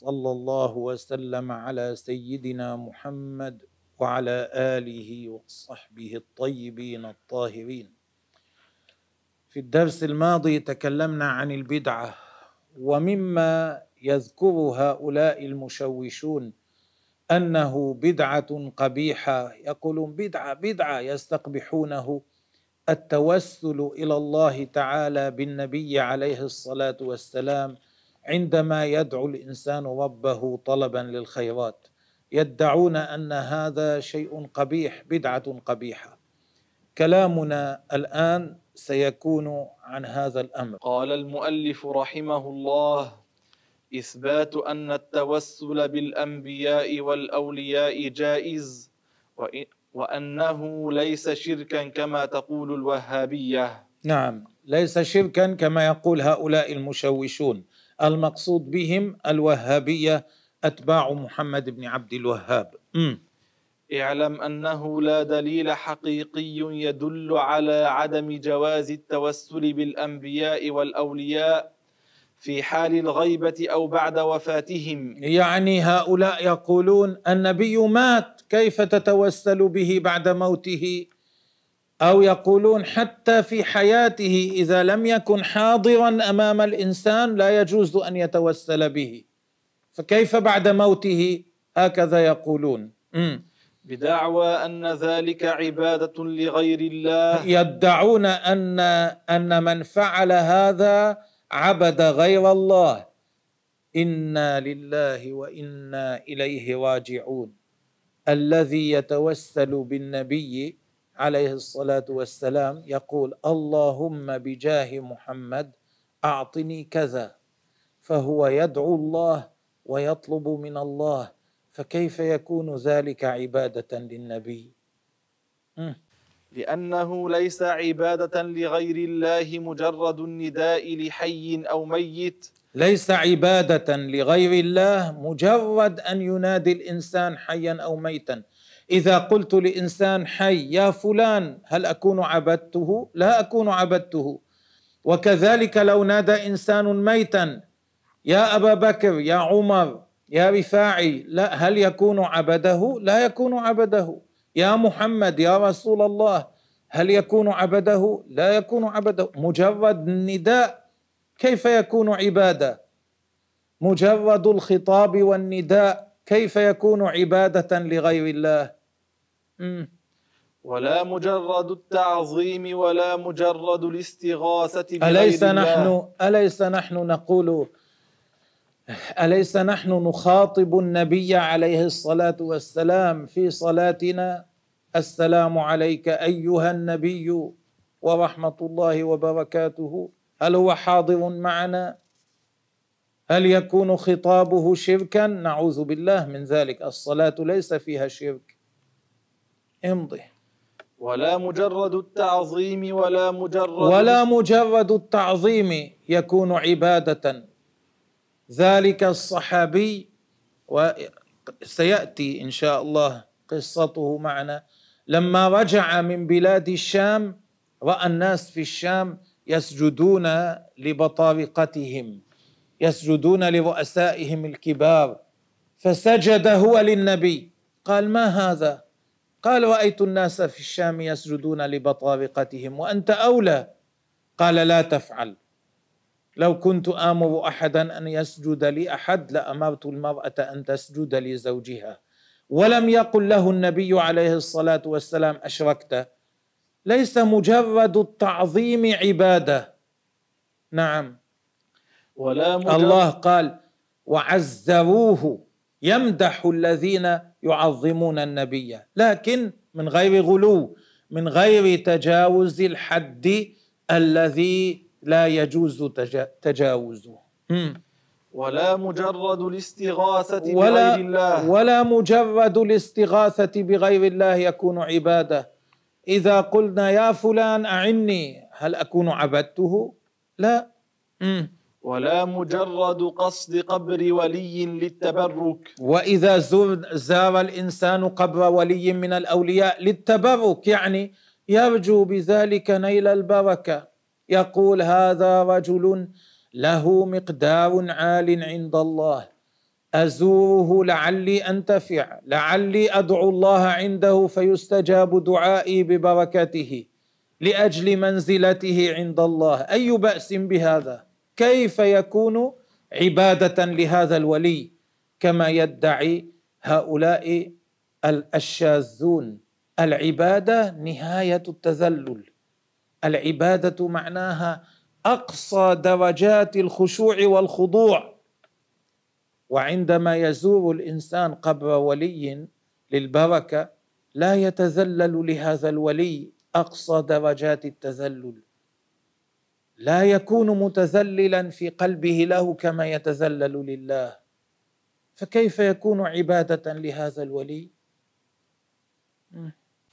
صلى الله وسلم على سيدنا محمد وعلى آله وصحبه الطيبين الطاهرين. في الدرس الماضي تكلمنا عن البدعة ومما يذكر هؤلاء المشوشون أنه بدعة قبيحة. يقولون بدعة بدعة يستقبحونه التوسل إلى الله تعالى بالنبي عليه الصلاة والسلام عندما يدعو الإنسان ربه طلبا للخيرات يدعون أن هذا شيء قبيح بدعة قبيحة. كلامنا الآن سيكون عن هذا الأمر. قال المؤلف رحمه الله إثبات أن التوسل بالأنبياء والأولياء جائز وأنه ليس شركا كما تقول الوهابية. نعم ليس شركا كما يقول هؤلاء المشوشون. المقصود بهم الوهابية أتباع محمد بن عبد الوهاب. أمم. اعلم أنه لا دليل حقيقي يدل على عدم جواز التوسل بالأنبياء والأولياء في حال الغيبة أو بعد وفاتهم. يعني هؤلاء يقولون النبي مات كيف تتوسل به بعد موته؟ أو يقولون حتى في حياته إذا لم يكن حاضرا أمام الإنسان لا يجوز أن يتوسل به. فكيف بعد موته؟ هكذا يقولون. بدعوى أن ذلك عبادة لغير الله. يدعون أن أن من فعل هذا عبد غير الله. إنا لله وإنا إليه راجعون. الذي يتوسل بالنبي عليه الصلاة والسلام يقول اللهم بجاه محمد أعطني كذا فهو يدعو الله ويطلب من الله فكيف يكون ذلك عبادة للنبي. لأنه ليس عبادة لغير الله مجرد النداء لحي أو ميت. ليس عبادة لغير الله مجرد أن ينادي الإنسان حيا أو ميتا. إذا قلت لإنسان حي يا فلان هل أكون عبدته؟ لا أكون عبدته. وكذلك لو نادى إنسان ميتا يا أبا بكر يا عمر يا رفاعي لا هل يكون عبده؟ لا يكون عبده. يا محمد يا رسول الله هل يكون عبده؟ لا يكون عبده. مجرد نداء كيف يكون عبادة؟ مجرد الخطاب والنداء كيف يكون عبادة لغير الله. ولا مجرد التعظيم ولا مجرد الاستغاثة بغير أليس الله. نحن أليس نحن نقول أليس نحن نخاطب النبي عليه الصلاة والسلام في صلاتنا؟ السلام عليك أيها النبي ورحمة الله وبركاته. هل هو حاضر معنا؟ هل يكون خطابه شركا؟ نعوذ بالله من ذلك. الصلاة ليس فيها شرك. امضي. ولا مجرد التعظيم ولا مجرد ولا مجرد التعظيم يكون عبادة. ذلك الصحابي وسياتي إن شاء الله قصته معنا. لما رجع من بلاد الشام رأى الناس في الشام يسجدون لبطارقتهم يسجدون لرؤسائهم الكبار فسجد هو للنبي. قال ما هذا؟ قال رايت الناس في الشام يسجدون لبطارقتهم وأنت أولى. قال لا تفعل. لو كنت آمر أحدا أن يسجد لاحد لأمرت المرأة أن تسجد لزوجها. ولم يقل له النبي عليه الصلاة والسلام أشركت. ليس مجرد التعظيم عبادة. نعم. ولا مجرد الله قال وعزروه. يمدح الذين يعظمون النبي لكن من غير غلو من غير تجاوز الحد الذي لا يجوز تجا- تجاوزه. ولا مجرد الاستغاثة ولا بغير الله ولا مجرد الاستغاثة بغير الله يكون عبادة إذا قلنا يا فلان أعني هل أكون عبدته؟ لا مم. ولا مجرد قصد قبر ولي للتبرك. وإذا زار الإنسان قبر ولي من الأولياء للتبرك يعني يرجو بذلك نيل البركة. يقول هذا رجل له مقدار عال عند الله. أزوره لعلي أنتفع لعلي أدعو الله عنده فيستجاب دعائي ببركته لأجل منزلته عند الله. أي بأس بهذا؟ كيف يكون عبادة لهذا الولي كما يدعي هؤلاء الشاذون العبادة نهاية التذلل. العبادة معناها أقصى درجات الخشوع والخضوع. وعندما يزور الإنسان قبر ولي للبركة لا يتذلل لهذا الولي أقصى درجات التذلل. لا يكون متذللا في قلبه له كما يتذلل لله. فكيف يكون عبادة لهذا الولي؟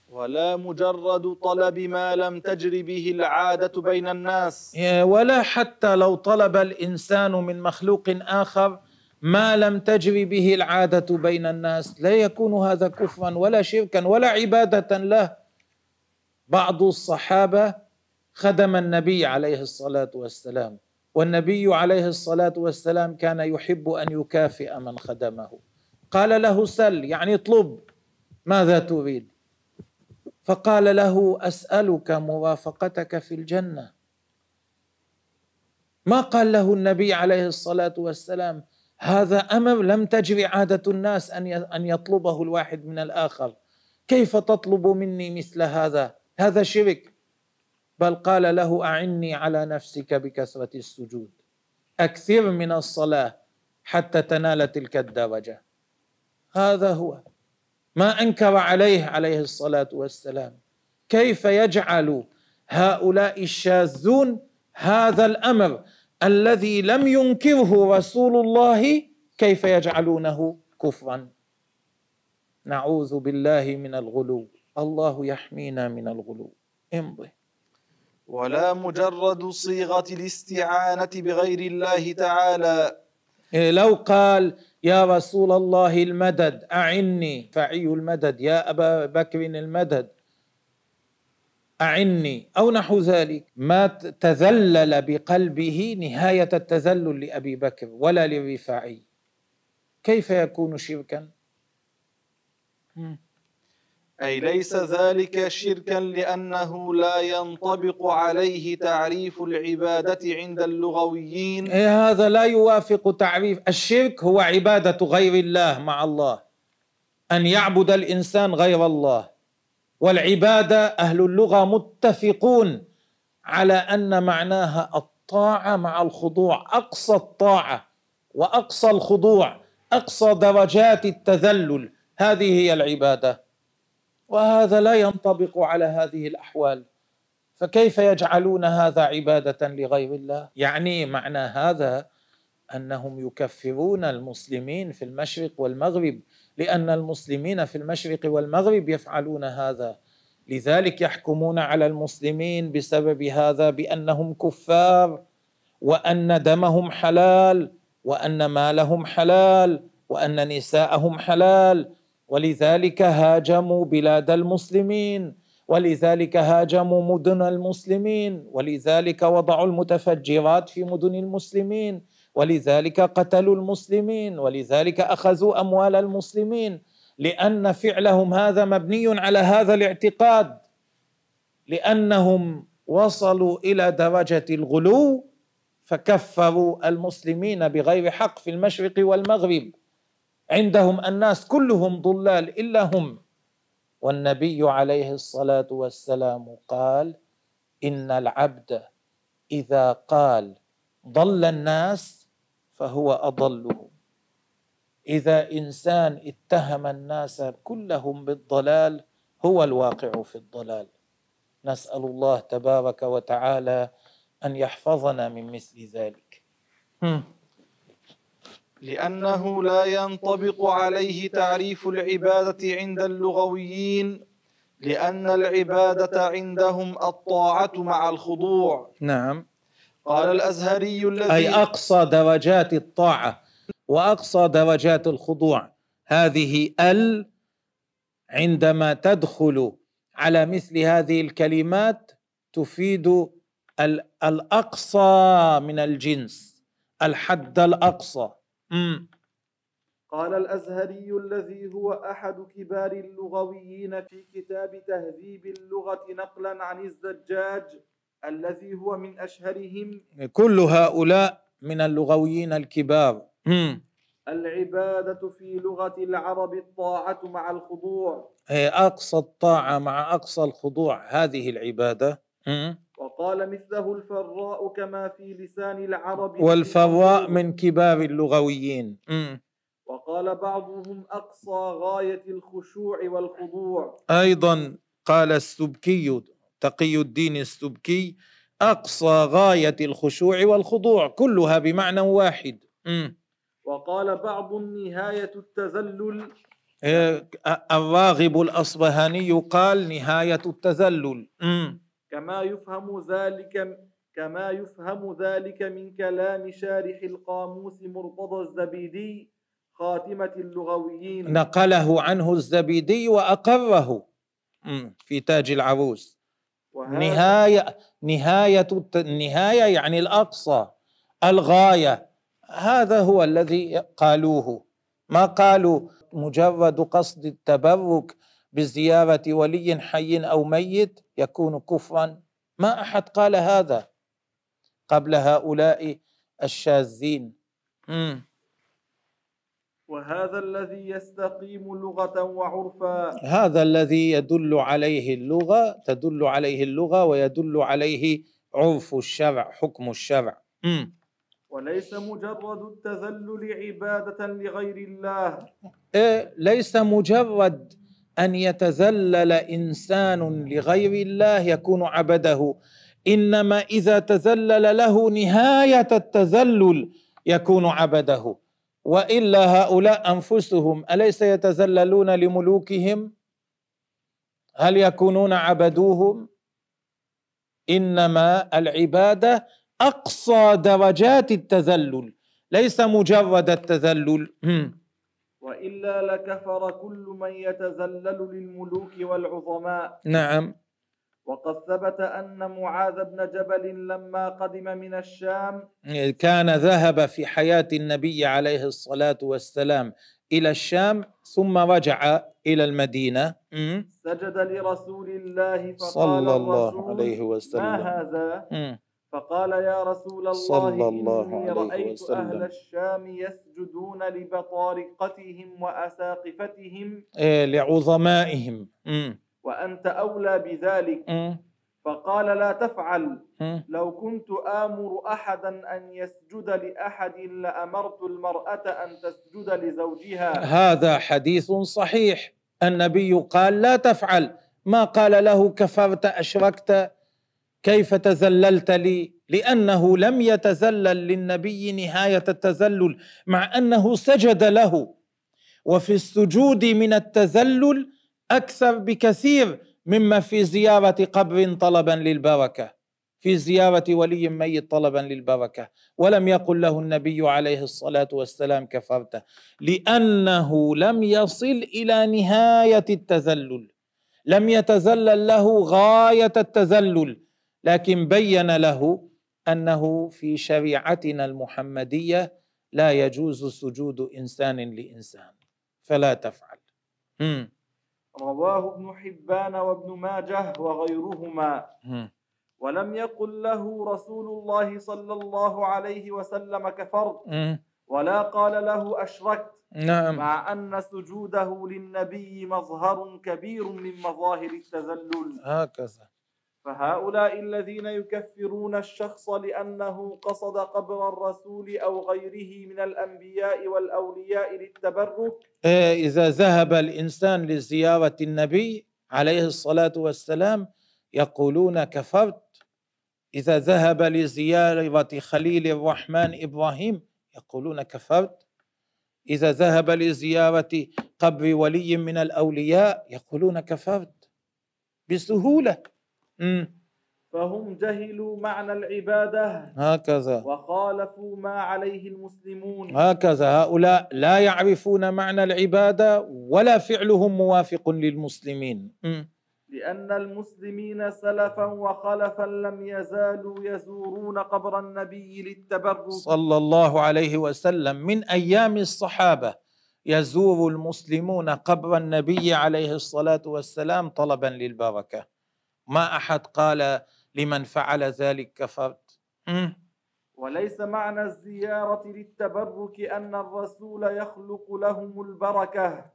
ولا مجرد طلب ما لم تجر به العادة بين الناس. ولا حتى لو طلب الإنسان من مخلوق آخر ما لم تجري به العادة بين الناس. لا يكون هذا كفرا ولا شركا ولا عبادة له. بعض الصحابة خدم النبي عليه الصلاة والسلام. والنبي عليه الصلاة والسلام كان يحب أن يكافئ من خدمه. قال له سل يعني اطلب. ماذا تريد؟ فقال له أسألك مرافقتك في الجنة. ما قال له النبي عليه الصلاة والسلام؟ هذا أمر لم تجري عادة الناس أن أن يطلبه الواحد من الآخر. كيف تطلب مني مثل هذا؟ هذا شرك. بل قال له أعني على نفسك بكثرة السجود. أكثر من الصلاة حتى تنال تلك الدرجة. هذا هو ما أنكر عليه عليه الصلاة والسلام. كيف يجعل هؤلاء الشاذون هذا الأمر الذي لم ينكره رسول الله؟ كيف يجعلونه كفرا؟ نعوذ بالله من الغلو. الله يحمينا من الغلو. امضي. ولا مجرد صيغة الاستعانة بغير الله تعالى. إيه، لو قال يا رسول الله المدد أعني. فعي المدد يا أبا بكر المدد أعني. أو نحو ذلك. ما تذلل بقلبه نهاية التذلل لأبي بكر ولا للرفاعي. كيف يكون شركا؟ أي ليس ذلك شركا لأنه لا ينطبق عليه تعريف العبادة عند اللغويين. إيه هذا لا يوافق تعريف. الشرك هو عبادة غير الله مع الله أن يعبد الإنسان غير الله. والعبادة أهل اللغة متفقون على أن معناها الطاعة مع الخضوع أقصى الطاعة وأقصى الخضوع أقصى درجات التذلل. هذه هي العبادة. وهذا لا ينطبق على هذه الأحوال. فكيف يجعلون هذا عبادة لغير الله؟ يعني معنى هذا أنهم يكفرون المسلمين في المشرق والمغرب لأن المسلمين في المشرق والمغرب يفعلون هذا. لذلك يحكمون على المسلمين بسبب هذا بأنهم كفار وأن دمهم حلال وأن مالهم حلال وأن نساءهم حلال ولذلك هاجموا بلاد المسلمين ولذلك هاجموا مدن المسلمين ولذلك وضعوا المتفجرات في مدن المسلمين ولذلك قتلوا المسلمين ولذلك أخذوا أموال المسلمين لأن فعلهم هذا مبني على هذا الاعتقاد لأنهم وصلوا إلى درجة الغلو فكفروا المسلمين بغير حق في المشرق والمغرب. عندهم الناس كلهم ضلال إلا هم. والنبي عليه الصلاة والسلام قال إن العبد إذا قال ضل الناس فهو اضلهم إذا إنسان اتهم الناس كلهم بالضلال هو الواقع في الضلال. نسأل الله تبارك وتعالى أن يحفظنا من مثل ذلك. لأنه لا ينطبق عليه تعريف العبادة عند اللغويين لأن العبادة عندهم الطاعة مع الخضوع. نعم. قال الأزهري الذي أي أقصى درجات الطاعة وأقصى درجات الخضوع. هذه ال عندما تدخل على مثل هذه الكلمات تفيد الأقصى من الجنس الحد الأقصى. مم. قال الأزهري الذي هو أحد كبار اللغويين في كتاب تهذيب اللغة نقلا عن الزجاج الذي هو من أشهرهم كل هؤلاء من اللغويين الكبار. العبادة في لغة العرب الطاعة مع الخضوع هي أقصى الطاعة مع أقصى الخضوع هذه العبادة. وقال مثله الفراء كما في لسان العرب والفراء من كبار اللغويين مم. وقال بعضهم أقصى غاية الخشوع والخضوع أيضا قال السبكي تقي الدين السبكي أقصى غاية الخشوع والخضوع كلها بمعنى واحد مم. وقال بعض نهاية التذلل إيه، الراغب الأصبهاني قال نهاية التذلل مم. كما يفهم ذلك كما يفهم ذلك من كلام شارح القاموس مرتضى الزبيدي خاتمة اللغويين. نقله عنه الزبيدي وأقره. في تاج العروس. نهاية نهاية النهاية يعني الأقصى الغاية. هذا هو الذي قالوه. ما قالوا؟ مجرد قصد التبرك بزيارة ولي حي أو ميت يكون كفرا. ما أحد قال هذا قبل هؤلاء الشاذين. وهذا الذي يستقيم لغة وعرفا. هذا الذي يدل عليه اللغة تدل عليه اللغة ويدل عليه عرف الشرع حكم الشرع. وليس مجرد التذلل عبادة لغير الله. إيه، ليس مجرد أن يتذلل إنسان لغير الله يكون عبده. إنما إذا تذلل له نهاية التذلل يكون عبده. وإلا هؤلاء أنفسهم أليس يتذللون لملوكهم؟ هل يكونون عبدوهم؟ إنما العباده أقصى درجات التذلل ليس مجرد التذلل. وإلا لكفر كل من يتذلل للملوك والعظماء نعم وقد ثبت أن معاذ بن جبل لما قدم من الشام كان ذهب في حياة النبي عليه الصلاة والسلام إلى الشام ثم رجع إلى المدينة. سجد لرسول الله فقال صلى الله عليه وسلم. ما هذا. فقال يا رسول الله صلى الله إني عليه رأيت وسلم. أهل الشام يسجدون لبطارقتهم وأساقفتهم إيه لعظمائهم مم. وأنت أولى بذلك مم. فقال لا تفعل مم. لو كنت آمر أحدا أن يسجد لأحد لأمرت المرأة أن تسجد لزوجها هذا حديث صحيح النبي قال لا تفعل ما قال له كفرت أشركت كيف تذللت لي؟ لأنه لم يتذلل للنبي نهاية التذلل مع أنه سجد له. وفي السجود من التذلل أكثر بكثير مما في زيارة قبر طلبا للبركة. في زيارة ولي ميت طلبا للبركة. ولم يقل له النبي عليه الصلاة والسلام كفرت. لأنه لم يصل إلى نهاية التذلل لم يتذلل له غاية التذلل لكن بين له أنه في شريعتنا المحمدية لا يجوز سجود إنسان لإنسان. فلا تفعل. مم. رواه ابن حبان وابن ماجه وغيرهما. مم. ولم يقل له رسول الله صلى الله عليه وسلم كفرت مم. ولا قال له أشركت. نعم. مع أن سجوده للنبي مظهر كبير من مظاهر التذلل. هكذا. فهؤلاء الذين يكفرون الشخص لأنه قصد قبر الرسول أو غيره من الأنبياء والأولياء للتبرك. إيه، إذا ذهب الإنسان لزيارة النبي عليه الصلاة والسلام يقولون كفرت. إذا ذهب لزيارة خليل الرحمن إبراهيم يقولون كفرت. إذا ذهب لزيارة قبر ولي من الأولياء يقولون كفرت. بسهولة. مم. فهم جهلوا معنى العبادة. هكذا. وخالفوا ما عليه المسلمون. هكذا. هؤلاء لا يعرفون معنى العبادة ولا فعلهم موافق للمسلمين. مم. لأن المسلمين سلفا وخلفا لم يزالوا يزورون قبر النبي للتبرك. صلى الله عليه وسلم. من أيام الصحابة يزور المسلمون قبر النبي عليه الصلاة والسلام طلبا للبركة. ما أحد قال لمن فعل ذلك كفرت. وليس معنى الزيارة للتبرك أن الرسول يخلق لهم البركة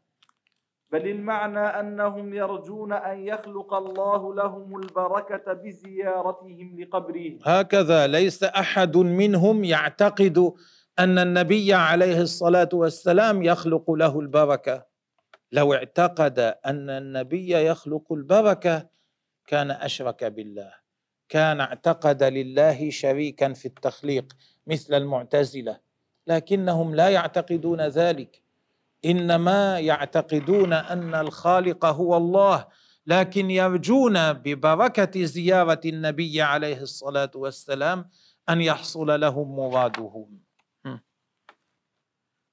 بل المعنى أنهم يرجون أن يخلق الله لهم البركة بزيارتهم لقبره هكذا ليس أحد منهم يعتقد أن النبي عليه الصلاة والسلام يخلق له البركة. لو اعتقد أن النبي يخلق البركة كان أشرك بالله كان اعتقد لله شريكا في التخليق مثل المعتزلة لكنهم لا يعتقدون ذلك. إنما يعتقدون أن الخالق هو الله لكن يرجون ببركة زيارة النبي عليه الصلاة والسلام أن يحصل لهم مرادهم.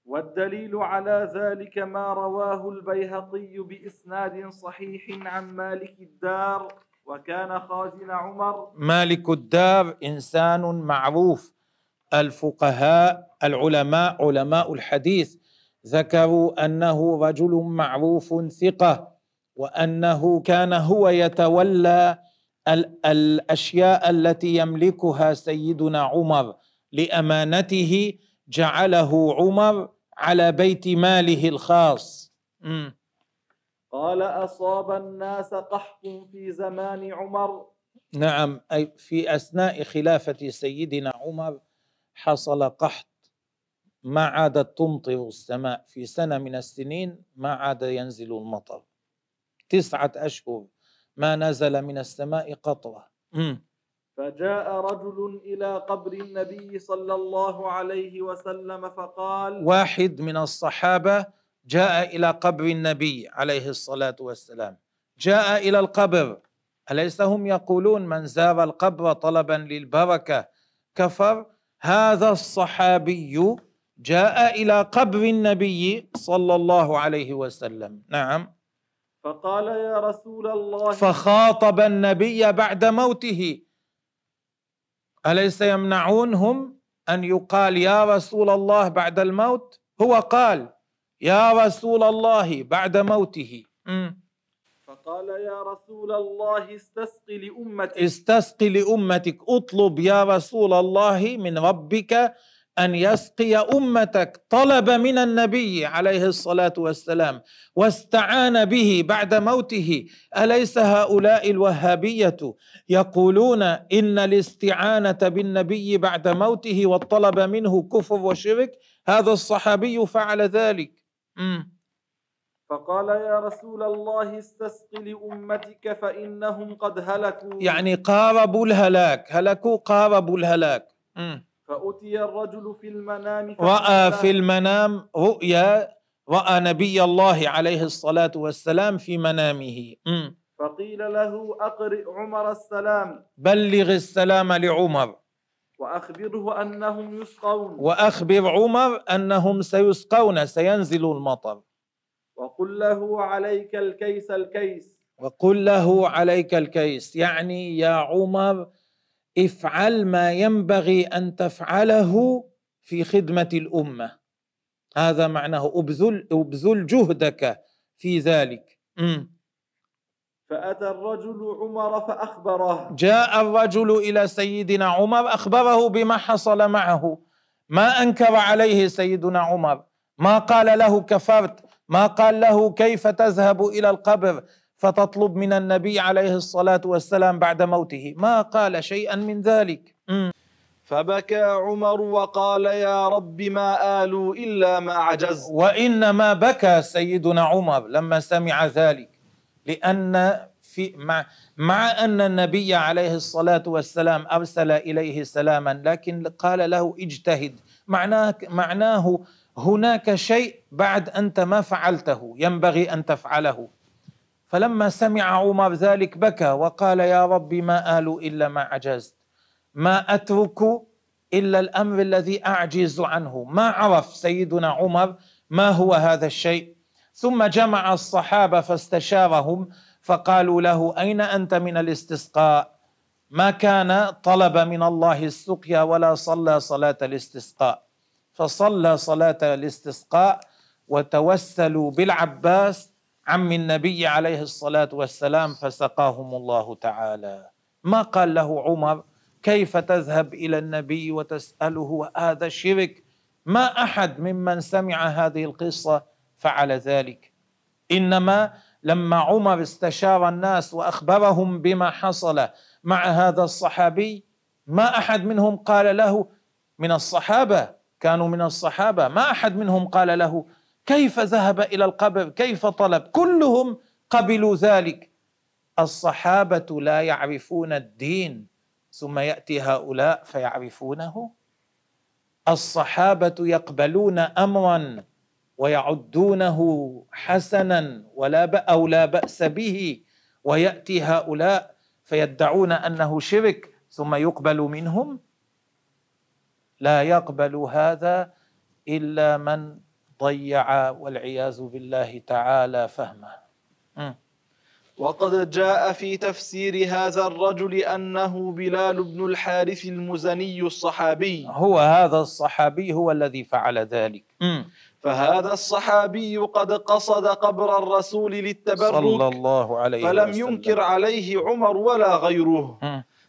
والدليل على ذلك ما رواه البيهقي بإسناد صحيح عن مالك الدار وكان خازن عمر. مالك الدار إنسان معروف. الفقهاء العلماء علماء الحديث ذكروا أنه رجل معروف ثقة وأنه كان هو يتولى ال- الأشياء التي يملكها سيدنا عمر. لأمانته جعله عمر على بيت ماله الخاص. قال أصاب الناس قحط في زمان عمر. نعم أي في أثناء خلافة سيدنا عمر حصل قحط. ما عادت تمطر السماء في سنة من السنين ما عاد ينزل المطر. تسعة أشهر ما نزل من السماء قطرة. فجاء رجل إلى قبر النبي صلى الله عليه وسلم فقال واحد من الصحابة جاء إلى قبر النبي عليه الصلاة والسلام. جاء إلى القبر. أليس هم يقولون من زار القبر طلبا للبركة؟ كفر. هذا الصحابي جاء إلى قبر النبي صلى الله عليه وسلم. نعم. فقال يا رسول الله فخاطب النبي بعد موته. أليس يمنعونهم أن يقال يا رسول الله بعد الموت؟ هو قال يا رسول الله بعد موته. فقال يا رسول الله استسق لأمتي استسق لأمتك. اطلب يا رسول الله من ربك أن يسقي أمتك طلب من النبي عليه الصلاة والسلام واستعان به بعد موته أليس هؤلاء الوهابية يقولون إن الاستعانة بالنبي بعد موته والطلب منه كفر وشرك هذا الصحابي فعل ذلك. فقال يا رسول الله استسق لأمتك فإنهم قد هلكوا يعني قاربوا الهلاك هلكوا قاربوا الهلاك مم. فأتي الرجل في المنام فقال في المنام رؤيا رأى نبي الله عليه الصلاة والسلام في منامه. مم. فقيل له أقرئ عمر السلام. بلغ السلام لعمر. وأخبره أنهم يسقون. وأخبر عمر أنهم سيسقون سينزل المطر. وقل له عليك الكيس الكيس. وقل له عليك الكيس. يعني يا عمر افعل ما ينبغي أن تفعله في خدمة الأمة. هذا معناه ابذل ابذل جهدك في ذلك. مم. فأتى الرجل عمر فأخبره. جاء الرجل إلى سيدنا عمر أخبره بما حصل معه. ما أنكر عليه سيدنا عمر. ما قال له كفرت؟ ما قال له كيف تذهب إلى القبر؟ فتطلب من النبي عليه الصلاة والسلام بعد موته. ما قال شيئا من ذلك. فبكى عمر وقال يا رب ما آلوا إلا ما عجزت وإنما بكى سيدنا عمر لما سمع ذلك. لأن في مع مع أن النبي عليه الصلاة والسلام أرسل إليه سلاما لكن قال له اجتهد. معناه معناه هناك شيء بعد انت ما فعلته. ينبغي أن تفعله. فلما سمع عمر ذلك بكى وقال يا رب ما آل إلا ما عجزت ما أترك إلا الأمر الذي أعجز عنه. ما عرف سيدنا عمر ما هو هذا الشيء. ثم جمع الصحابة فاستشارهم فقالوا له أين أنت من الاستسقاء؟ ما كان طلب من الله السقيا ولا صلى صلاة الاستسقاء. فصلى صلاة الاستسقاء وتوسلوا بالعباس عم النبي عليه الصلاة والسلام فسقاهم الله تعالى. ما قال له عمر كيف تذهب إلى النبي وتسأله هذا شرك ما أحد ممن سمع هذه القصة فعل ذلك. إنما لما عمر استشار الناس وأخبرهم بما حصل مع هذا الصحابي ما أحد منهم قال له من الصحابة كانوا من الصحابة. ما أحد منهم قال له كيف ذهب إلى القبر؟ كيف طلب؟ كلهم قبلوا ذلك. الصحابة لا يعرفون الدين ثم يأتي هؤلاء فيعرفونه. الصحابة يقبلون امرا ويعدونه حسنا ولا أو لا بأس به. ويأتي هؤلاء فيدعون أنه شرك ثم يقبل منهم. لا يقبل هذا إلا من ضيع والعياذ بالله تعالى فهمه. وقد جاء في تفسير هذا الرجل أنه بلال بن الحارث المزني الصحابي. هو هذا الصحابي هو الذي فعل ذلك. فهذا الصحابي قد قصد قبر الرسول للتبرك صلى الله عليه فلم وسلم. ينكر عليه عمر ولا غيره.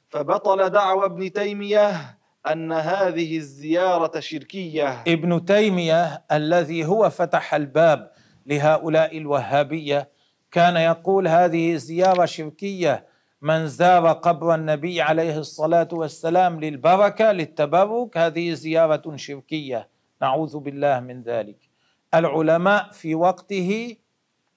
فبطل دعوى ابن تيمية أن هذه الزيارة شركية. ابن تيمية الذي هو فتح الباب لهؤلاء الوهابية كان يقول هذه زيارة شركية من زار قبر النبي عليه الصلاة والسلام للبركة للتبرك هذه زيارة شركية. نعوذ بالله من ذلك. العلماء في وقته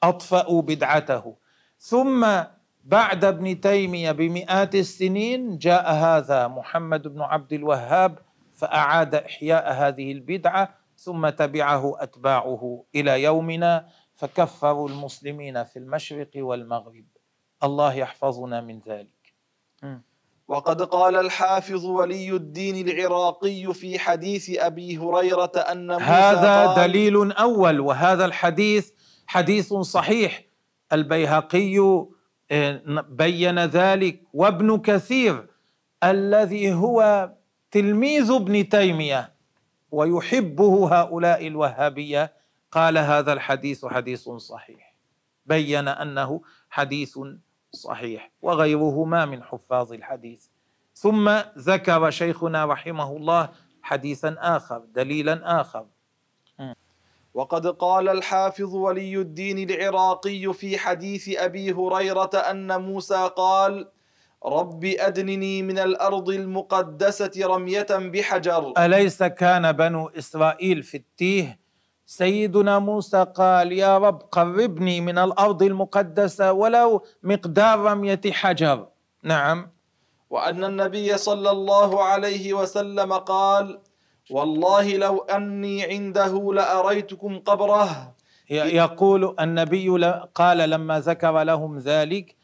أطفأوا بدعته. ثم بعد ابن تيمية بمئات السنين جاء هذا محمد بن عبد الوهاب فأعاد إحياء هذه البدعة ثم تبعه أتباعه إلى يومنا فكفروا المسلمين في المشرق والمغرب. الله يحفظنا من ذلك. وقد قال الحافظ ولي الدين العراقي في حديث أبي هريرة أن موسى هذا قال دليل أول وهذا الحديث حديث صحيح. البيهقي بين ذلك وابن كثير الذي هو تلميذ ابن تيمية ويحبه هؤلاء الوهابية. قال هذا الحديث حديث صحيح. بين أنه حديث صحيح وغيرهما من حفاظ الحديث. ثم ذكر شيخنا رحمه الله حديثا آخر دليلا آخر. وقد قال الحافظ ولي الدين العراقي في حديث أبي هريرة أن موسى قال رب أدنني من الأرض المقدسة رمية بحجر. أليس كان بنو إسرائيل في التيه؟ سيدنا موسى قال يا رب قربني من الأرض المقدسة ولو مقدار رمية حجر. نعم. وأن النبي صلى الله عليه وسلم قال والله لو أني عنده لأريتكم قبره. يقول النبي قال لما ذكر لهم ذلك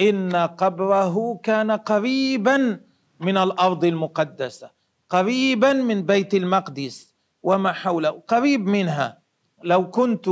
إن قبره كان قريبا من الأرض المقدسة قريبا من بيت المقدس وما حوله قريب منها. لو كنت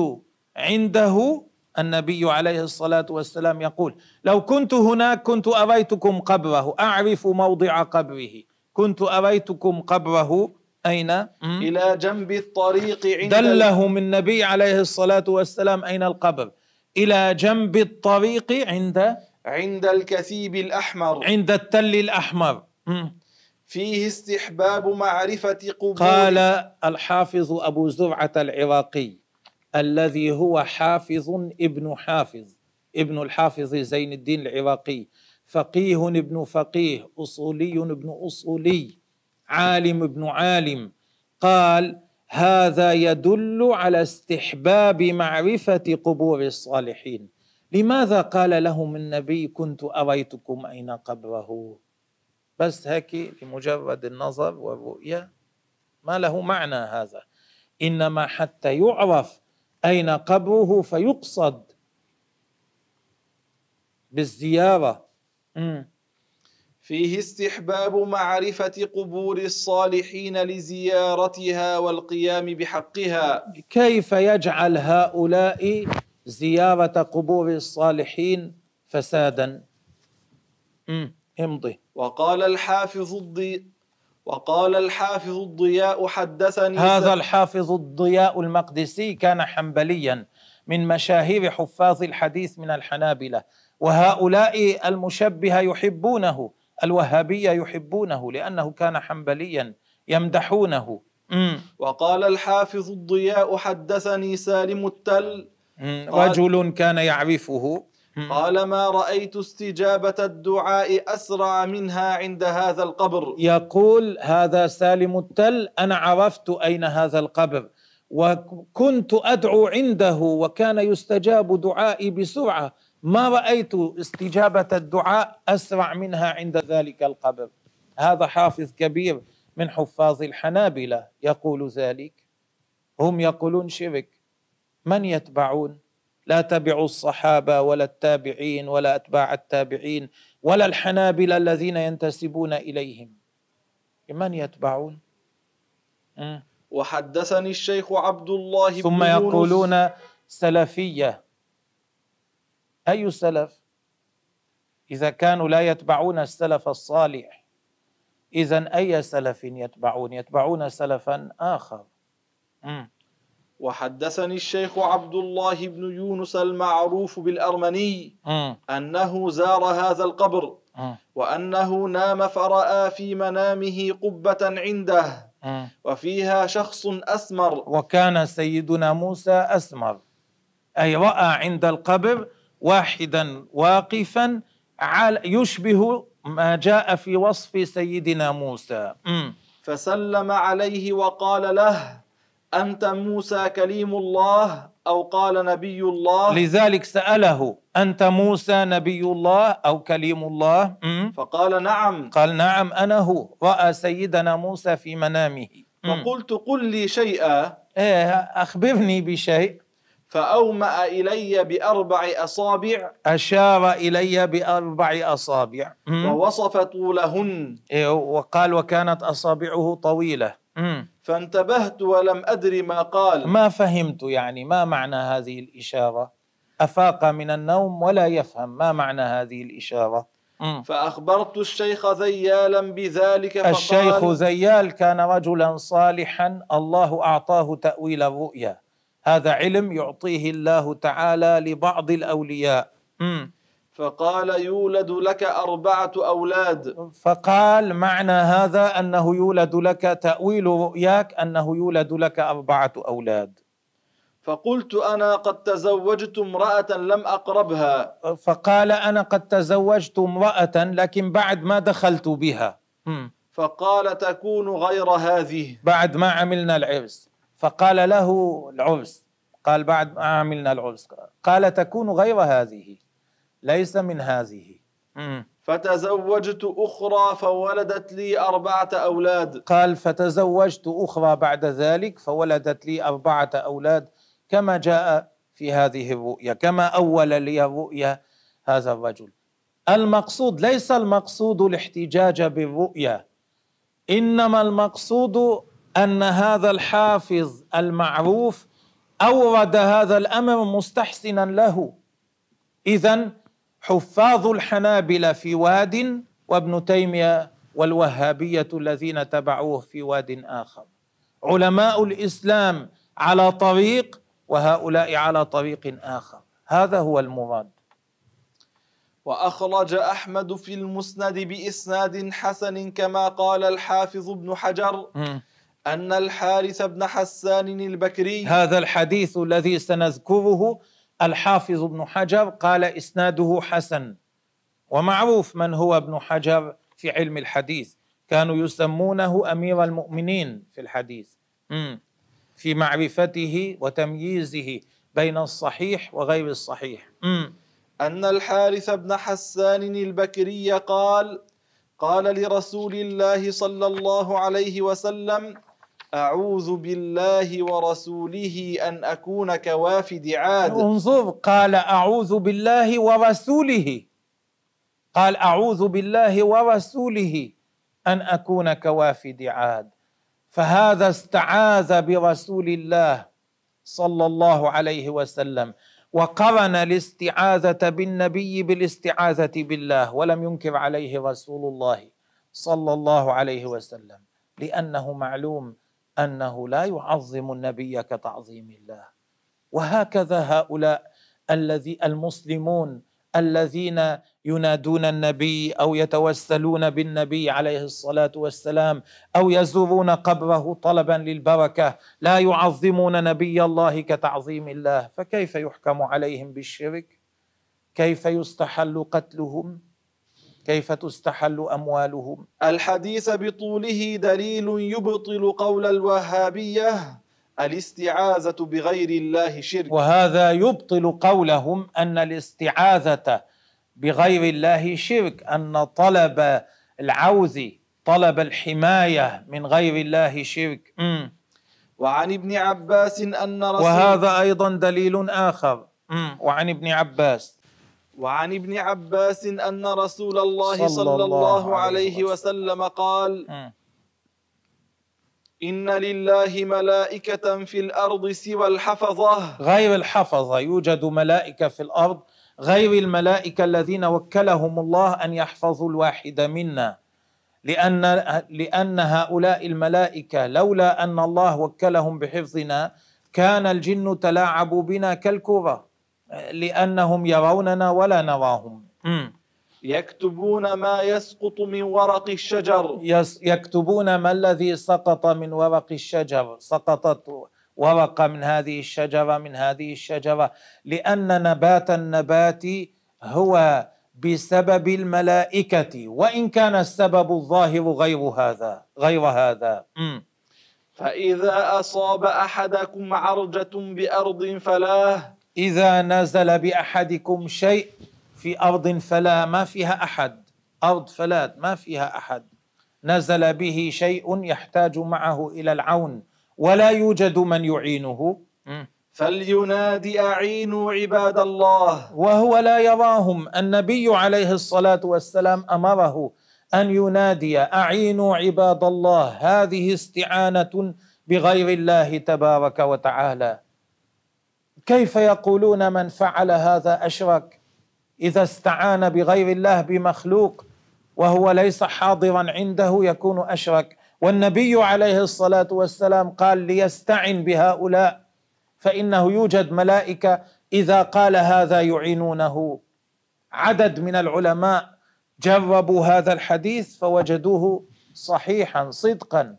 عنده النبي عليه الصلاة والسلام يقول لو كنت هناك كنت أريتكم قبره أعرف موضع قبره. كنت أريتكم قبره أين؟ إلى جنب الطريق عند دلهم النبي عليه الصلاة والسلام أين القبر؟ إلى جنب الطريق عند؟ عند الكثيب الأحمر. عند التل الأحمر. فيه استحباب معرفة قبور. قال الحافظ أبو زرعة العراقي الذي هو حافظ ابن حافظ ابن الحافظ زين الدين العراقي فقيه ابن فقيه أصولي ابن أصولي. عالم ابن عالم. قال هذا يدل على استحباب معرفة قبور الصالحين. لماذا قال لهم النبي كنت أريتكم أين قبره؟ بس هيك لمجرد النظر والرؤية. ما له معنى هذا. إنما حتى يعرف أين قبره فيقصد بالزيارة. فيه استحباب معرفة قبور الصالحين لزيارتها والقيام بحقها. كيف يجعل هؤلاء زيارة قبور الصالحين فسادا. امضي. وقال الحافظ الضي وقال الحافظ الضياء حدثني هذا الحافظ الضياء المقدسي كان حنبليا من مشاهير حفاظ الحديث من الحنابلة وهؤلاء المشبهة يحبونه. الوهابية يحبونه لأنه كان حنبليا يمدحونه. مم. وقال الحافظ الضياء حدثني سالم التل. رجل كان يعرفه. قال ما رأيت استجابة الدعاء أسرع منها عند هذا القبر. يقول هذا سالم التل أنا عرفت أين هذا القبر وكنت أدعو عنده وكان يستجاب دعائي بسرعة. ما رأيت استجابة الدعاء أسرع منها عند ذلك القبر. هذا حافظ كبير من حفاظ الحنابلة يقول ذلك. هم يقولون شرك. من يتبعون؟ لا تبعوا الصحابة ولا التابعين ولا أتباع التابعين ولا الحنابلة الذين ينتسبون إليهم. من يتبعون. وحدثني الشيخ عبد الله بن ثم يونس. يقولون سلفية. أي سلف إذا كانوا لا يتبعون السلف الصالح اذا أي سلف يتبعون يتبعون سلفا آخر مم. وحدثني الشيخ عبد الله بن يونس المعروف بالأرمني مم. أنه زار هذا القبر مم. وأنه نام فرأى في منامه قبة عنده. وفيها شخص أسمر وكان سيدنا موسى أسمر أي رأى عند القبر واحدا واقفا عال- يشبه ما جاء في وصف سيدنا موسى. فسلم عليه وقال له أنت موسى كليم الله أو قال نبي الله؟ لذلك سأله أنت موسى نبي الله أو كليم الله. فقال نعم. قال نعم أنا هو. رأى سيدنا موسى في منامه. فقلت قل لي شيئا. إيه أخبرني بشيء. فأومأ إلي بأربع أصابع. أشار إلي بأربع أصابع. مم. ووصف طولهن. إيه، وقال وكانت أصابعه طويلة. مم. فانتبهت ولم أدر ما قال. ما فهمت يعني ما معنى هذه الإشارة؟ أفاق من النوم ولا يفهم ما معنى هذه الإشارة. مم. فأخبرت الشيخ ذيالا بذلك فقال الشيخ زيال كان رجلا صالحا الله أعطاه تأويل الرؤيا. هذا علم يعطيه الله تعالى لبعض الأولياء. مم. فقال يولد لك أربعة أولاد. فقال معنى هذا أنه يولد لك تأويل رؤياك أنه يولد لك أربعة أولاد. فقلت أنا قد تزوجت امرأة لم أقربها. فقال أنا قد تزوجت امرأة لكن بعد ما دخلت بها. مم. فقال تكون غير هذه. بعد ما عملنا العرس. فقال له العرس قال بعد ما عملنا العرس قال تكون غير هذه ليس من هذه. فتزوجت أخرى فولدت لي أربعة أولاد. قال فتزوجت أخرى بعد ذلك فولدت لي أربعة أولاد كما جاء في هذه الرؤيا كما أول لي الرؤيا هذا الرجل. المقصود ليس المقصود الاحتجاج بالرؤيا إنما المقصود أن هذا الحافظ المعروف أورد هذا الأمر مستحسنا له. إذا حفاظ الحنابلة في واد وابن تيمية والوهابية الذين تبعوه في واد آخر. علماء الإسلام على طريق وهؤلاء على طريق آخر. هذا هو المراد. وأخرج أحمد في المسند بإسناد حسن كما قال الحافظ ابن حجر. أن الحارث بن حسان البكري هذا الحديث الذي سنذكره الحافظ ابن حجر قال إسناده حسن ومعروف من هو ابن حجر في علم الحديث كانوا يسمونه أمير المؤمنين في الحديث. في معرفته وتمييزه بين الصحيح وغير الصحيح. أن الحارث بن حسان البكري قال قال لرسول الله صلى الله عليه وسلم أعوذ بالله ورسوله أن أكون كوافد عاد انظر قال أعوذ بالله ورسوله. قال أعوذ بالله ورسوله أن أكون كوافد عاد فهذا استعاذ برسول الله صلى الله عليه وسلم وقرن الاستعاذة بالنبي بالاستعاذة بالله ولم ينكر عليه رسول الله صلى الله عليه وسلم لأنه معلوم أنه لا يعظم النبي كتعظيم الله. وهكذا هؤلاء الذي المسلمون الذين ينادون النبي أو يتوسلون بالنبي عليه الصلاة والسلام أو يزورون قبره طلبا للبركة لا يعظمون نبي الله كتعظيم الله فكيف يحكم عليهم بالشرك؟ كيف يستحل قتلهم؟ كيف تستحل أموالهم؟ الحديث بطوله دليل يبطل قول الوهابية الاستعاذة بغير الله شرك. وهذا يبطل قولهم أن الاستعاذة بغير الله شرك أن طلب العوذ طلب الحماية من غير الله شرك. مم. وعن ابن عباس أن رسول وهذا أيضا دليل آخر. مم. وعن ابن عباس. وعن ابن عباس أن رسول الله صلى, الله عليه وسلم. قال. إن لله ملائكة في الأرض سوى الحفظة. غير الحفظة يوجد ملائكة في الأرض غير الملائكة الذين وكلهم الله أن يحفظوا الواحد منا. لأن لأن هؤلاء الملائكة لولا أن الله وكلهم بحفظنا كان الجن تلاعب بنا كالكرة. لأنهم يروننا ولا نراهم. م. يكتبون ما يسقط من ورق الشجر. يس- يكتبون ما الذي سقط من ورق الشجر. سقطت ورقة من هذه الشجرة من هذه الشجرة. لأن نبات النبات هو بسبب الملائكة وإن كان السبب الظاهر غير هذا غير هذا. مم. فإذا أصاب أحدكم عرجة بأرض فلاه إذا نزل بأحدكم شيء في أرض فلا ما فيها أحد. أرض فلات ما فيها أحد. نزل به شيء يحتاج معه إلى العون ولا يوجد من يعينه. فلينادي أعينوا عباد الله. وهو لا يراهم. النبي عليه الصلاة والسلام أمره أن ينادي أعينوا عباد الله هذه استعانة بغير الله تبارك وتعالى. كيف يقولون من فعل هذا أشرك إذا استعان بغير الله بمخلوق وهو ليس حاضرا عنده يكون أشرك؟ والنبي عليه الصلاة والسلام قال ليستعن بهؤلاء فإنه يوجد ملائكة إذا قال هذا يعينونه. عدد من العلماء جربوا هذا الحديث فوجدوه صحيحا صدقا.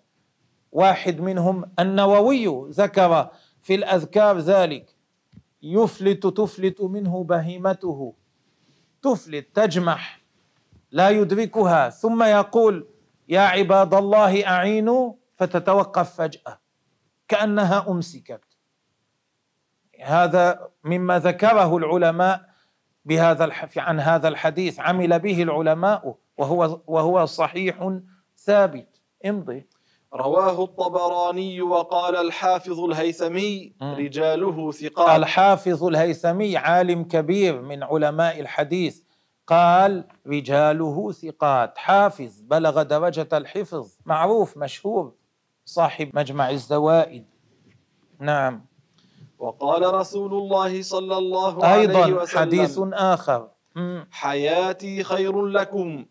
واحد منهم النووي ذكر في الأذكار ذلك. يفلت تفلت منه بهيمته. تفلت تجمح لا يدركها. ثم يقول يا عباد الله أعينوا فتتوقف فجأة. كأنها أمسكت. هذا مما ذكره العلماء بهذا. عن هذا الحديث. عمل به العلماء وهو وهو صحيح ثابت. امضي. رواه الطبراني وقال الحافظ الهيثمي رجاله ثقات. الحافظ الهيثمي عالم كبير من علماء الحديث قال رجاله ثقات. حافظ بلغ درجة الحفظ. معروف مشهور. صاحب مجمع الزوائد. نعم. وقال رسول الله صلى الله عليه أيضا وسلم حديث آخر. حياتي خير لكم.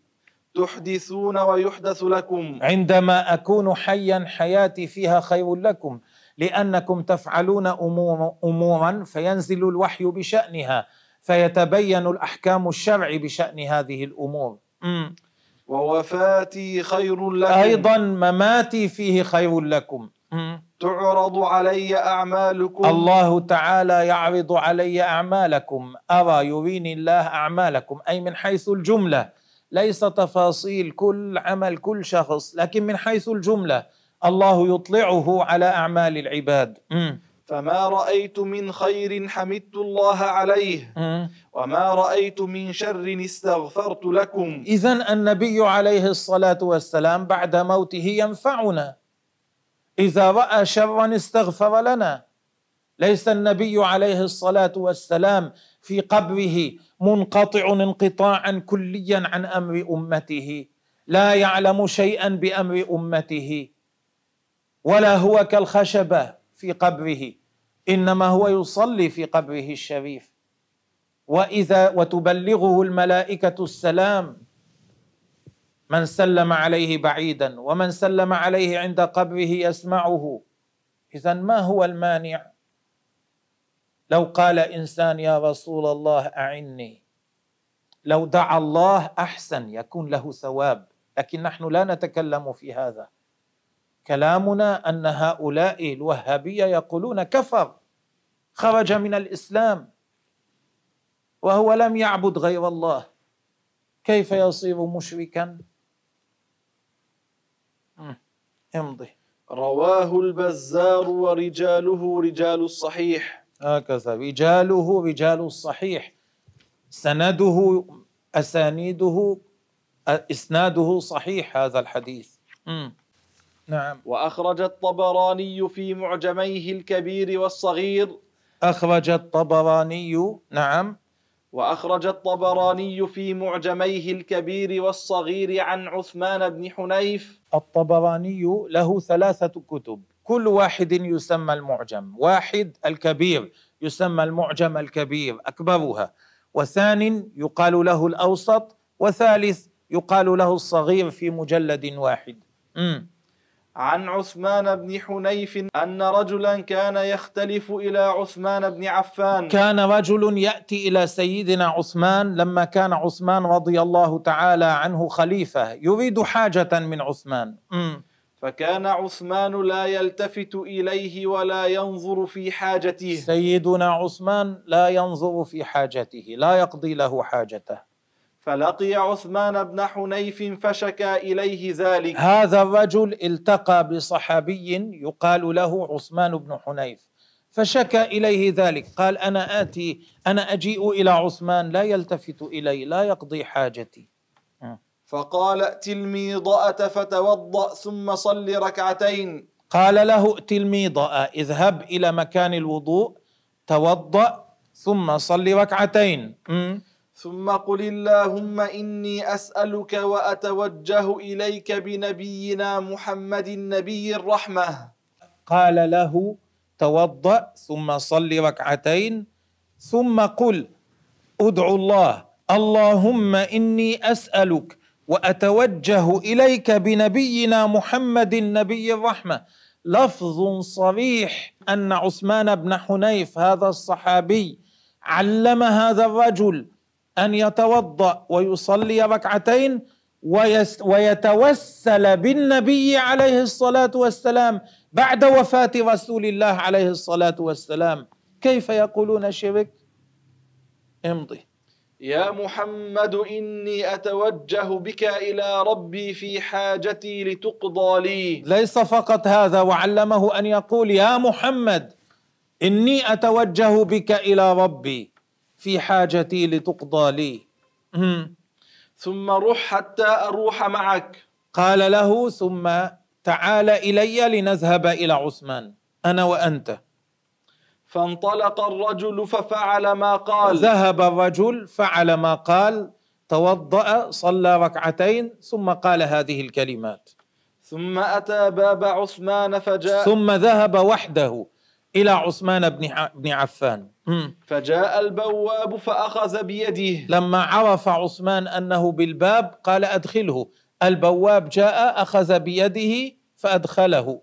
تحدثون ويحدث لكم. عندما أكون حيا حياتي فيها خير لكم لأنكم تفعلون أمورا فينزل الوحي بشأنها فيتبين الأحكام الشرع بشأن هذه الأمور. مم. ووفاتي خير لكم. أيضا مماتي فيه خير لكم. تعرض علي أعمالكم. الله تعالى يعرض علي أعمالكم. أرى يريني الله أعمالكم أي من حيث الجملة. ليس تفاصيل كل عمل كل شخص لكن من حيث الجملة. الله يطلعه على أعمال العباد. مم. فما رأيت من خير حمدت الله عليه. مم. وما رأيت من شر استغفرت لكم. إذا النبي عليه الصلاة والسلام بعد موته ينفعنا. إذا رأى شرا استغفر لنا. ليس النبي عليه الصلاة والسلام في قبره منقطع انقطاعا كليا عن أمر أمته. لا يعلم شيئا بأمر أمته. ولا هو كالخشبة في قبره إنما هو يصلي في قبره الشريف. وإذا وتبلغه الملائكة السلام من سلم عليه بعيدا ومن سلم عليه عند قبره يسمعه. اذا ما هو المانع؟ لو قال إنسان يا رسول الله أعني. لو دعا الله أحسن يكون له ثواب. لكن نحن لا نتكلم في هذا. كلامنا أن هؤلاء الوهابية يقولون كفر خرج من الإسلام وهو لم يعبد غير الله. كيف يصير مشركا؟ امضي. رواه البزار ورجاله رجال الصحيح. هكذا. رجاله رجال الصحيح سنده أسانيده إسناده صحيح هذا الحديث. مم. نعم. وأخرج الطبراني في معجميه الكبير والصغير. أخرج الطبراني نعم. وأخرج الطبراني في معجميه الكبير والصغير عن عثمان بن حنيف. الطبراني له ثلاثة كتب. كل واحد يسمى المعجم واحد الكبير يسمى المعجم الكبير أكبرها وثان يقال له الأوسط وثالث يقال له الصغير في مجلد واحد مم. عن عثمان بن حنيف أن رجلا كان يختلف إلى عثمان بن عفان كان رجل يأتي إلى سيدنا عثمان لما كان عثمان رضي الله تعالى عنه خليفة يريد حاجة من عثمان مم. فكان عثمان لا يلتفت إليه ولا ينظر في حاجته. سيدنا عثمان لا ينظر في حاجته لا يقضي له حاجته. فلقي عثمان بن حنيف فشكى إليه ذلك. هذا الرجل التقى بصحابي يقال له عثمان بن حنيف فشكى إليه ذلك قال أنا آتي أنا أجيء إلى عثمان لا يلتفت إلي لا يقضي حاجتي. فقال ائت الميضأة فتوضأ ثم صل ركعتين. قال له ائت الميضأة اذهب إلى مكان الوضوء توضأ ثم صل ركعتين. م. ثم قل اللهم إني أسألك وأتوجه إليك بنبينا محمد النبي الرحمة. قال له توضأ ثم صل ركعتين. ثم قل ادعو الله اللهم إني أسألك وأتوجه إليك بنبينا محمد النبي الرحمة. لفظ صريح أن عثمان بن حنيف هذا الصحابي علم هذا الرجل أن يتوضأ ويصلي ركعتين ويتوسل بالنبي عليه الصلاة والسلام بعد وفاة رسول الله عليه الصلاة والسلام. كيف يقولون شرك؟ امضي. يا محمد إني أتوجه بك إلى ربي في حاجتي لتقضى لي. ليس فقط هذا وعلمه أن يقول يا محمد إني أتوجه بك إلى ربي في حاجتي لتقضى لي. ثم روح حتى أروح معك. قال له ثم تعال إلي لنذهب إلى عثمان أنا وأنت. فانطلق الرجل ففعل ما قال. ذهب الرجل فعل ما قال توضأ صلى ركعتين ثم قال هذه الكلمات. ثم أتى باب عثمان فجاء. ثم ذهب وحده إلى عثمان بن عفان. فجاء البواب فأخذ بيده. لما عرف عثمان أنه بالباب قال أدخله. البواب جاء أخذ بيده فأدخله.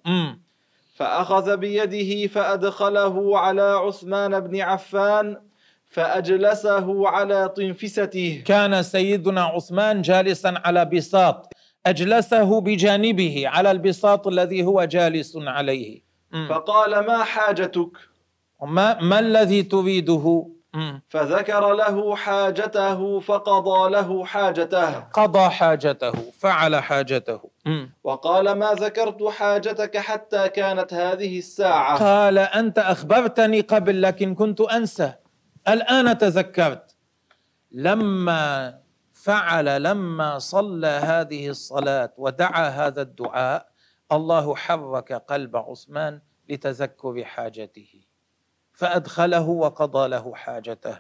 فأخذ بيده فأدخله على عثمان بن عفان فأجلسه على طنفسته. كان سيدنا عثمان جالسا على بساط. أجلسه بجانبه على البساط الذي هو جالس عليه. فقال ما حاجتك؟ ما, ما الذي تريده؟ فذكر له حاجته فقضى له حاجته. قضى حاجته فعل حاجته. وقال ما ذكرت حاجتك حتى كانت هذه الساعة. قال أنت أخبرتني قبل لكن كنت أنسى. الآن تذكرت. لما فعل لما صلى هذه الصلاة ودعا هذا الدعاء الله حرك قلب عثمان لتذكر حاجته. فأدخله وقضى له حاجته.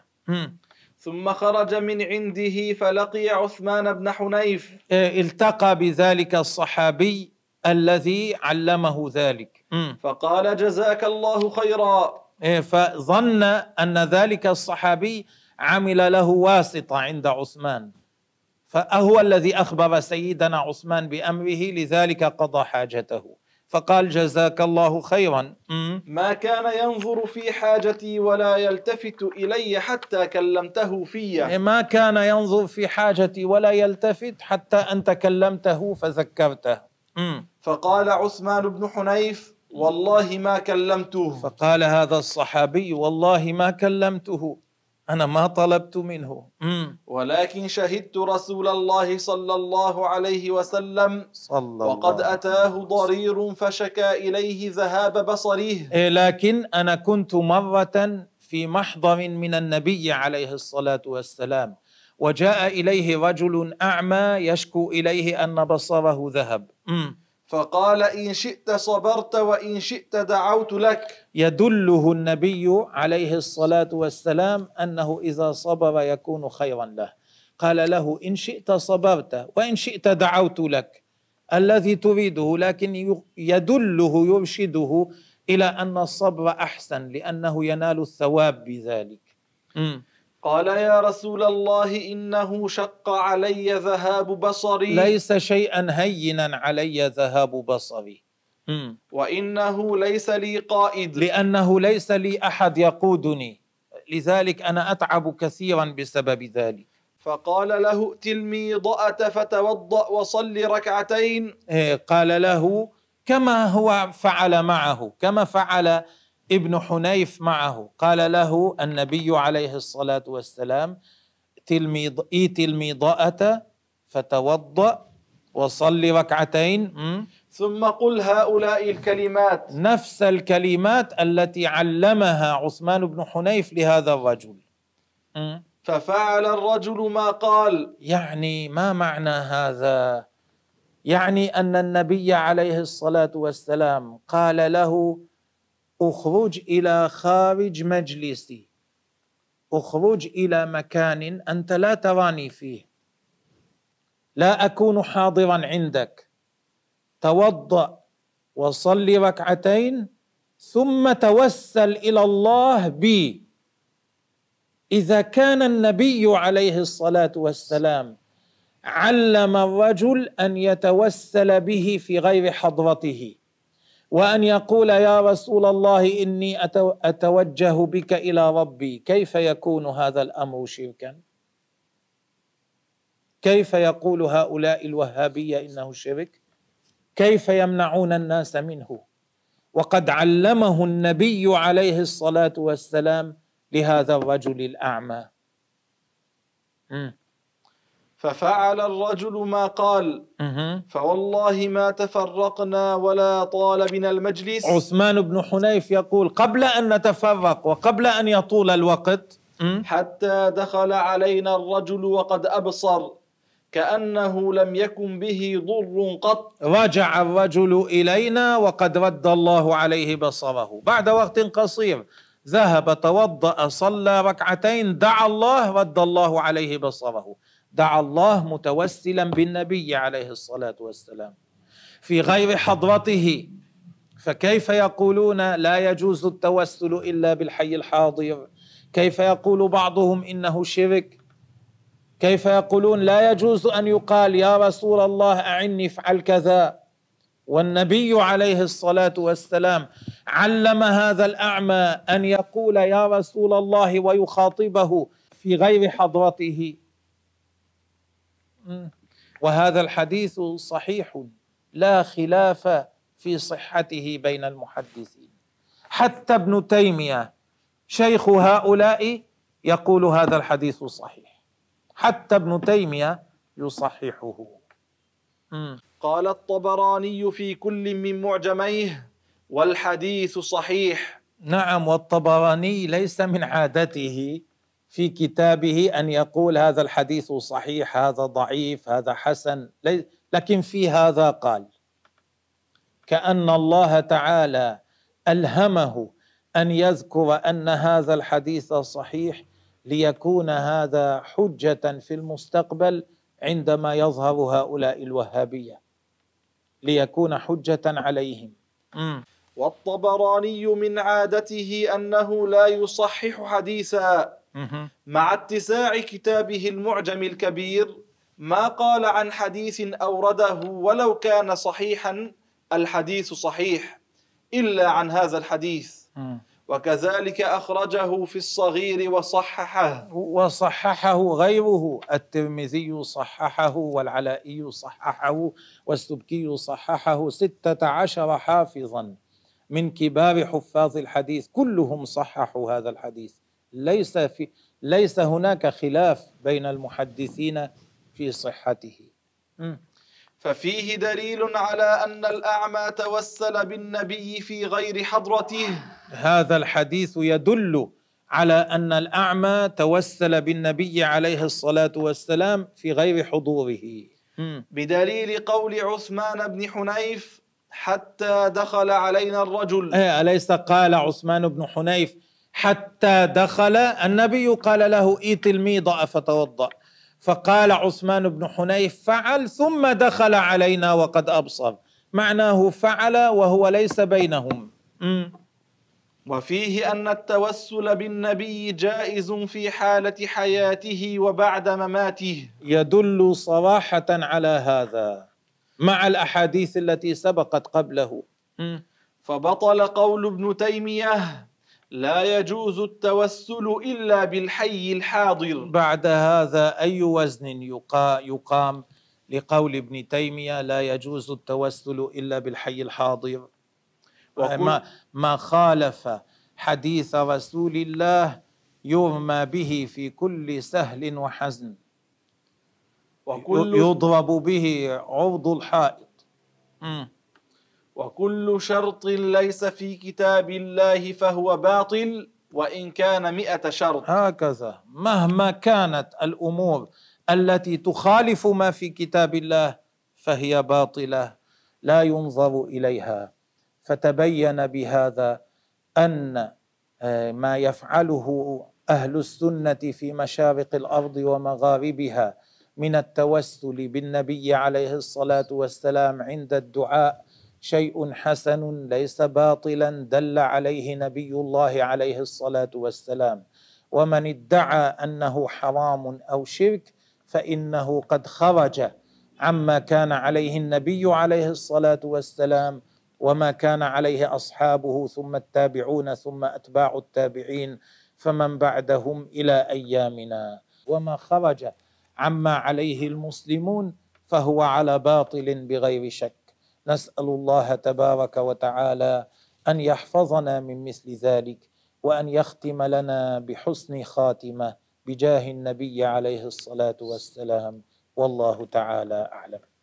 ثم خرج من عنده فلقي عثمان بن حنيف. إيه، التقى بذلك الصحابي الذي علمه ذلك. فقال جزاك الله خيرا. إيه، فظن أن ذلك الصحابي عمل له واسطة عند عثمان. فهو الذي أخبر سيدنا عثمان بأمره لذلك قضى حاجته. فقال جزاك الله خيرا. ما كان ينظر في حاجتي ولا يلتفت إلي حتى كلمته في. ما كان ينظر في حاجتي ولا يلتفت حتى أن تكلمته فذكرته. فقال عثمان بن حنيف والله ما كلمته. فقال هذا الصحابي والله ما كلمته. أنا ما طلبت منه. ولكن شهدت رسول الله صلى الله عليه وسلم. صلى وقد الله أتاه ضرير فشكى إليه ذهاب بصره إيه، لكن أنا كنت مرة في محضر من النبي عليه الصلاة والسلام. وجاء إليه رجل أعمى يشكو إليه أن بصره ذهب. فقال إن شئت صبرت وإن شئت دعوت لك. يدله النبي عليه الصلاة والسلام أنه إذا صبر يكون خيرا له. قال له إن شئت صبرت وإن شئت دعوت لك. الذي تريده لكن يدله يرشده إلى أن الصبر أحسن لأنه ينال الثواب بذلك. قال يا رسول الله إنه شق علي ذهاب بصري. ليس شيئا هينا علي ذهاب بصري. مم. وإنه ليس لي قائد. لأنه ليس لي أحد يقودني. لذلك أنا أتعب كثيرا بسبب ذلك. فقال له ائت الميضأة فتوضأ وصل ركعتين. إيه، قال له كما هو فعل معه كما فعل ابن حنيف معه. قال له النبي عليه الصلاة والسلام تلميض إيت الميضأة فتوضأ وصل ركعتين. ثم قل هؤلاء الكلمات. نفس الكلمات التي علمها عثمان بن حنيف لهذا الرجل. ففعل الرجل ما قال. يعني ما معنى هذا؟ يعني أن النبي عليه الصلاة والسلام قال له أخرج إلى خارج مجلسي. أخرج إلى مكان أنت لا تراني فيه. لا أكون حاضرا عندك. توضأ وصل ركعتين ثم توسل إلى الله بي إذا كان النبي عليه الصلاة والسلام علم الرجل أن يتوسل به في غير حضرته. وأن يقول يا رسول الله إني أتوجه بك إلى ربي. كيف يكون هذا الأمر شركا؟ كيف يقول هؤلاء الوهابية إنه شرك؟ كيف يمنعون الناس منه؟ وقد علمه النبي عليه الصلاة والسلام لهذا الرجل الأعمى. ففعل الرجل ما قال. فوالله ما تفرقنا ولا طال بنا المجلس. عثمان بن حنيف يقول قبل أن نتفرق وقبل أن يطول الوقت. حتى دخل علينا الرجل وقد أبصر كأنه لم يكن به ضر قط. رجع الرجل إلينا وقد رد الله عليه بصره. بعد وقت قصير ذهب توضأ صلى ركعتين دعا الله رد الله عليه بصره. دعا الله متوسلا بالنبي عليه الصلاة والسلام. في غير حضرته فكيف يقولون لا يجوز التوسل إلا بالحي الحاضر؟ كيف يقول بعضهم إنه شرك؟ كيف يقولون لا يجوز أن يقال يا رسول الله أعني افعل كذا؟ والنبي عليه الصلاة والسلام علم هذا الأعمى أن يقول يا رسول الله ويخاطبه في غير حضرته. وهذا الحديث صحيح لا خلاف في صحته بين المحدثين. حتى ابن تيمية شيخ هؤلاء يقول هذا الحديث صحيح. حتى ابن تيمية يصححه. قال الطبراني في كل من معجميه والحديث صحيح. نعم والطبراني ليس من عادته. في كتابه أن يقول هذا الحديث صحيح هذا ضعيف هذا حسن لكن في هذا قال كأن الله تعالى ألهمه أن يذكر أن هذا الحديث صحيح ليكون هذا حجة في المستقبل عندما يظهر هؤلاء الوهابية ليكون حجة عليهم. والطبراني من عادته أنه لا يصحح حديثا. مع اتساع كتابه المعجم الكبير ما قال عن حديث أورده ولو كان صحيحا الحديث صحيح إلا عن هذا الحديث. وكذلك أخرجه في الصغير وصححه. وصححه غيره الترمذي صححه والعلائي صححه والسبكي صححه ستة عشر حافظا. من كبار حفاظ الحديث كلهم صححوا هذا الحديث. ليس في ليس هناك خلاف بين المحدثين في صحته. ففيه دليل على أن الأعمى توسل بالنبي في غير حضرته. هذا الحديث يدل على أن الأعمى توسل بالنبي عليه الصلاة والسلام في غير حضوره. بدليل قول عثمان بن حنيف حتى دخل علينا الرجل. إيه أليس قال عثمان بن حنيف حتى دخل. النبي قال له إيت الميضة فتوضأ فقال عثمان بن حنيف فعل. ثم دخل علينا وقد أبصر. معناه فعل وهو ليس بينهم. وفيه أن التوسل بالنبي جائز في حالة حياته وبعد مماته. يدل صراحة على هذا مع الأحاديث التي سبقت قبله. فبطل قول ابن تيمية لا يجوز التوسل إلا بالحي الحاضر. بعد هذا أي وزن يقام لقول ابن تيمية لا يجوز التوسل إلا بالحي الحاضر؟ ما, ما خالف حديث رسول الله يرمى به في كل سهل وحزن. وكل يضرب به عرض الحائط. وكل شرط ليس في كتاب الله فهو باطل وإن كان مئة شرط. هكذا. مهما كانت الأمور التي تخالف ما في كتاب الله فهي باطلة لا ينظر إليها. فتبين بهذا أن آه، ما يفعله أهل السنة في مشارق الأرض ومغاربها من التوسل بالنبي عليه الصلاة والسلام عند الدعاء شيء حسن ليس باطلا دل عليه نبي الله عليه الصلاة والسلام. ومن ادعى أنه حرام أو شرك فإنه قد خرج عما كان عليه النبي عليه الصلاة والسلام وما كان عليه أصحابه ثم التابعون ثم أتباع التابعين فمن بعدهم إلى أيامنا. وما خرج عما عليه المسلمون فهو على باطل بغير شك. نسأل الله تبارك وتعالى أن يحفظنا من مثل ذلك وأن يختم لنا بحسن خاتمة بجاه النبي عليه الصلاة والسلام. والله تعالى أعلم.